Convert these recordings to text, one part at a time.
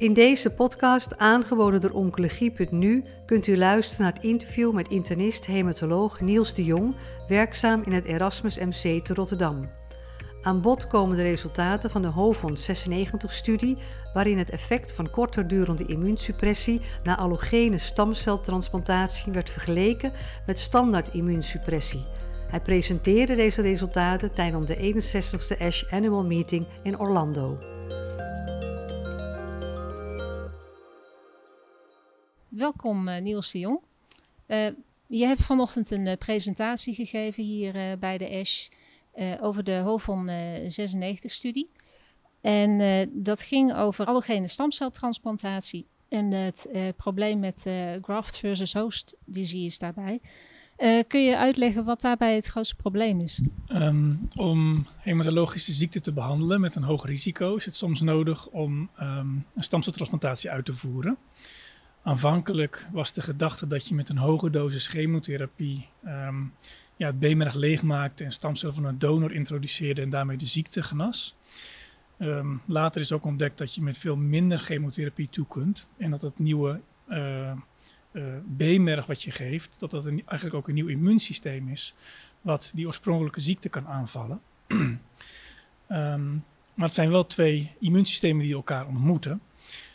In deze podcast, aangeboden door Oncologie.nu, kunt u luisteren naar het interview met internist-hematoloog Niels de Jong, werkzaam in het Erasmus MC te Rotterdam. Aan bod komen de resultaten van de HOVON 96-studie, waarin het effect van korterdurende immuunsuppressie na allogene stamceltransplantatie werd vergeleken met standaard immuunsuppressie. Hij presenteerde deze resultaten tijdens de 61ste ASH Annual Meeting in Orlando. Welkom uh, Niels de Jong. Uh, je hebt vanochtend een uh, presentatie gegeven hier bij de ASH over de HOVON 96-studie. En dat ging over allogene stamceltransplantatie en het probleem met graft versus host disease daarbij. kun je uitleggen wat daarbij het grootste probleem is? Um, om hematologische ziekte te behandelen met een hoog risico is het soms nodig om um, een stamceltransplantatie uit te voeren. Aanvankelijk was de gedachte dat je met een hoge dosis chemotherapie um, ja, het beenmerg leegmaakte en stamcellen van een donor introduceerde en daarmee de ziekte genas. Um, later is ook ontdekt dat je met veel minder chemotherapie toe kunt en dat het nieuwe uh, uh, wat je geeft, dat dat eigenlijk ook een nieuw immuunsysteem is wat die oorspronkelijke ziekte kan aanvallen. um, maar het zijn wel twee immuunsystemen die elkaar ontmoeten.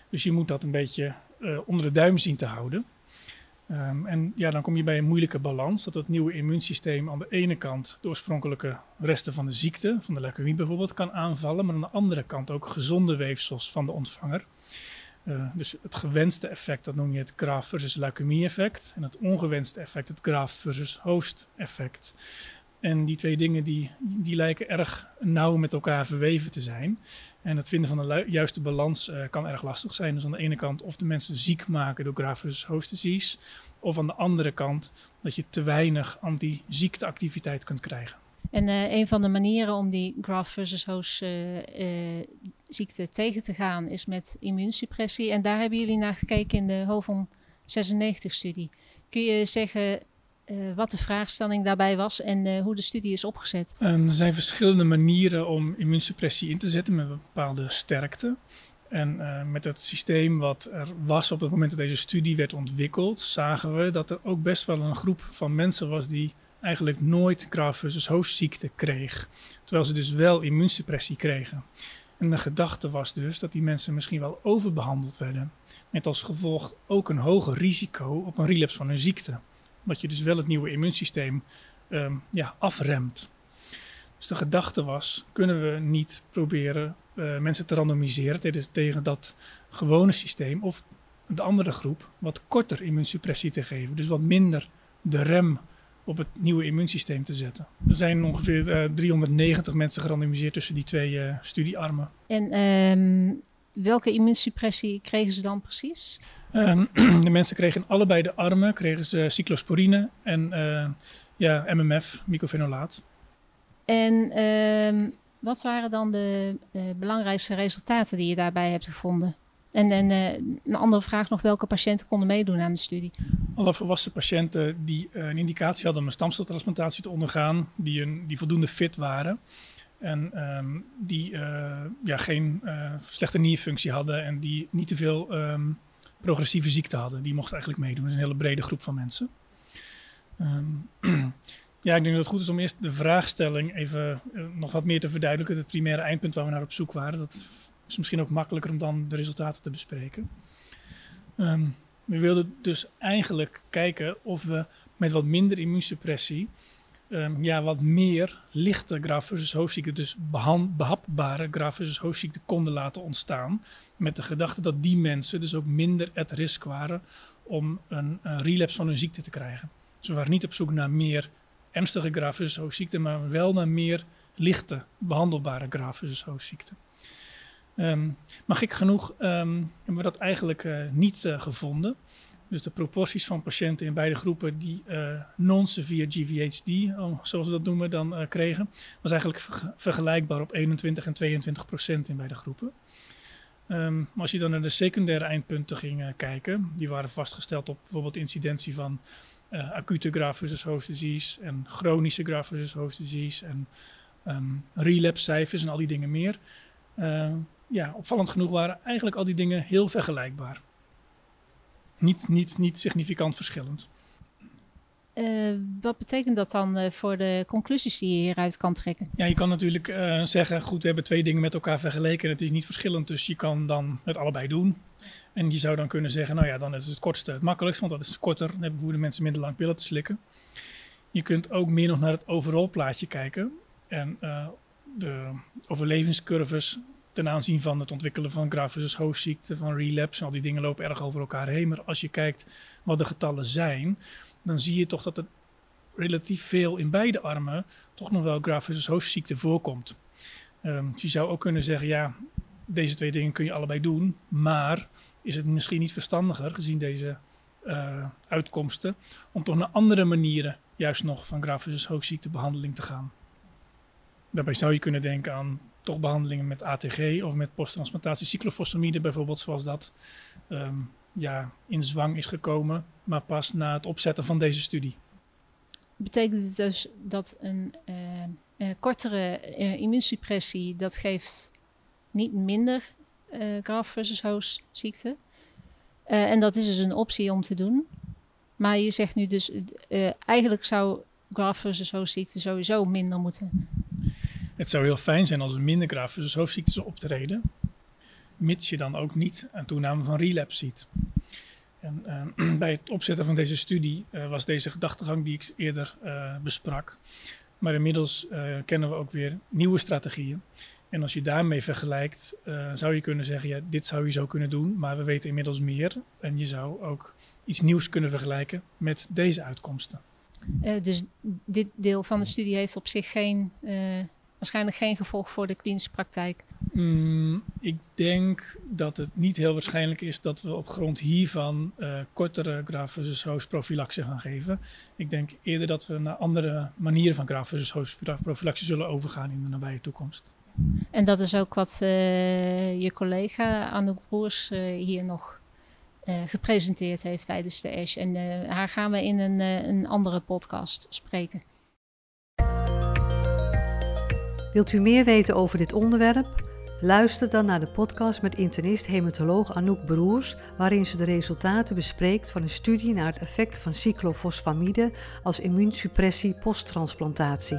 Dus je moet dat een beetje uh, onder de duim zien te houden. Um, en ja, dan kom je bij een moeilijke balans. Dat het nieuwe immuunsysteem aan de ene kant de oorspronkelijke resten van de ziekte, van de leukemie bijvoorbeeld, kan aanvallen. Maar aan de andere kant ook gezonde weefsels van de ontvanger. Uh, dus het gewenste effect, dat noem je het graft versus leukemie effect. En het ongewenste effect, het graft versus host effect. En die twee dingen die, die lijken erg nauw met elkaar verweven te zijn. En het vinden van de juiste balans uh, kan erg lastig zijn. Dus aan de ene kant of de mensen ziek maken door graft versus host disease. Of aan de andere kant dat je te weinig anti-ziekteactiviteit kunt krijgen. En uh, een van de manieren om die graft versus host uh, ziekte tegen te gaan is met immuunsuppressie. En daar hebben jullie naar gekeken in de HOVON 96-studie. Kun je zeggen uh, wat de vraagstelling daarbij was en uh, hoe de studie is opgezet? Um, er zijn verschillende manieren om immuunsuppressie in te zetten met een bepaalde sterkte. En uh, met het systeem wat er was op het moment dat deze studie werd ontwikkeld, zagen we dat er ook best wel een groep van mensen was die eigenlijk nooit graft versus host ziekte kreeg. Terwijl ze dus wel immuunsuppressie kregen. En de gedachte was dus dat die mensen misschien wel overbehandeld werden. Met als gevolg ook een hoger risico op een relapse van hun ziekte omdat je dus wel het nieuwe immuunsysteem um, ja, afremt. Dus de gedachte was, kunnen we niet proberen uh, mensen te randomiseren tegen, tegen dat gewone systeem of de andere groep wat korter immuunsuppressie te geven. Dus wat minder de rem op het nieuwe immuunsysteem te zetten. Er zijn ongeveer uh, eh, 390 mensen gerandomiseerd tussen die twee uh, studiearmen. En um, welke immuunsuppressie kregen ze dan precies? Um, de mensen kregen allebei de armen kregen ze cyclosporine en uh, ja, MMF, mycophenolaat. En um, wat waren dan de uh, belangrijkste resultaten die je daarbij hebt gevonden? En, en uh, een andere vraag nog, welke patiënten konden meedoen aan de studie? Alle volwassen patiënten die een indicatie hadden om een stamceltransplantatie te ondergaan, die, een, die voldoende fit waren. En um, die uh, ja, geen uh, slechte nierfunctie hadden en die niet te veel um, progressieve ziekte hadden. Die mochten eigenlijk meedoen. Is een hele brede groep van mensen. Um, ja, ik denk dat het goed is om eerst de vraagstelling even uh, nog wat meer te verduidelijken. Het primaire eindpunt waar we naar op zoek waren. Dat is misschien ook makkelijker om dan de resultaten te bespreken. we wilden dus eigenlijk kijken of we met wat minder immuunsuppressie um, ja, wat meer lichte graaf versus hoofdziekte, dus behapbare graaf versus hoofdziekte konden laten ontstaan. Met de gedachte dat die mensen dus ook minder at risk waren om een, een relapse van hun ziekte te krijgen. We waren niet op zoek naar meer ernstige graaf versus hoofdziekte, maar wel naar meer lichte behandelbare graaf versus hoofdziekte. Um, maar gek genoeg um, hebben we dat eigenlijk uh, niet uh, gevonden. Dus de proporties van patiënten in beide groepen die uh, non-severe GVHD, zoals we dat noemen, dan uh, kregen, was eigenlijk ver vergelijkbaar op 21 en 22 procent in beide groepen. Um, maar als je dan naar de secundaire eindpunten ging uh, kijken, die waren vastgesteld op bijvoorbeeld de incidentie van acute graft versus host disease en chronische graft versus host disease en um, relapse cijfers en al die dingen meer. ja, opvallend genoeg waren eigenlijk al die dingen heel vergelijkbaar. Niet, niet, niet significant verschillend. Uh, wat betekent dat dan uh, voor de conclusies die je hieruit kan trekken? Ja, je kan natuurlijk uh, zeggen, goed, we hebben twee dingen met elkaar vergeleken. Het is niet verschillend, dus je kan dan het allebei doen. En je zou dan kunnen zeggen, nou ja, dan is het, kortste het makkelijkst, want dat is korter. Dan hebben de mensen minder lang pillen te slikken. Je kunt ook meer nog naar het overal plaatje kijken. En de overlevingscurves ten aanzien van het ontwikkelen van graft hoostziekte, van relapse. Al die dingen lopen erg over elkaar heen. Maar als je kijkt wat de getallen zijn, dan zie je toch dat er relatief veel in beide armen toch nog wel graft hoostziekte voorkomt. Dus je zou ook kunnen zeggen, ja, deze twee dingen kun je allebei doen, maar is het misschien niet verstandiger, gezien deze uh, uitkomsten, om toch naar andere manieren juist nog van graft hoostziektebehandeling te gaan. Daarbij zou je kunnen denken aan toch behandelingen met ATG of met posttransplantatie cyclofosfamide bijvoorbeeld, zoals dat um, ja, in zwang is gekomen, maar pas na het opzetten van deze studie. Betekent het dus dat een uh, kortere uh, immuunsuppressie, dat geeft niet minder graft versus host ziekte? en dat is dus een optie om te doen. Maar je zegt nu dus, eigenlijk zou graft versus host ziekte sowieso minder moeten het zou heel fijn zijn als er minder grafische hoofdziektes optreden, mits je dan ook niet een toename van relapse ziet. En, uh, bij het opzetten van deze studie uh, was deze gedachtegang die ik eerder uh, besprak. Maar inmiddels kennen we ook weer nieuwe strategieën. En als je daarmee vergelijkt, zou je kunnen zeggen: ja, dit zou je zo kunnen doen, maar we weten inmiddels meer. En je zou ook iets nieuws kunnen vergelijken met deze uitkomsten. dus dit deel van de studie heeft op zich geen waarschijnlijk geen gevolg voor de klinische praktijk? Mm, ik denk dat het niet heel waarschijnlijk is dat we op grond hiervan uh, kortere graaf versus host profilaxe gaan geven. Ik denk eerder dat we naar andere manieren van graaf versus host profilaxe zullen overgaan in de nabije toekomst. En dat is ook wat uh, je collega Anouk Broers uh, hier nog gepresenteerd heeft tijdens de ASH. En haar gaan we in een, een andere podcast spreken. Wilt u meer weten over dit onderwerp? Luister dan naar de podcast met internist-hematoloog Anouk Broers, waarin ze de resultaten bespreekt van een studie naar het effect van cyclofosfamide als immuunsuppressie posttransplantatie.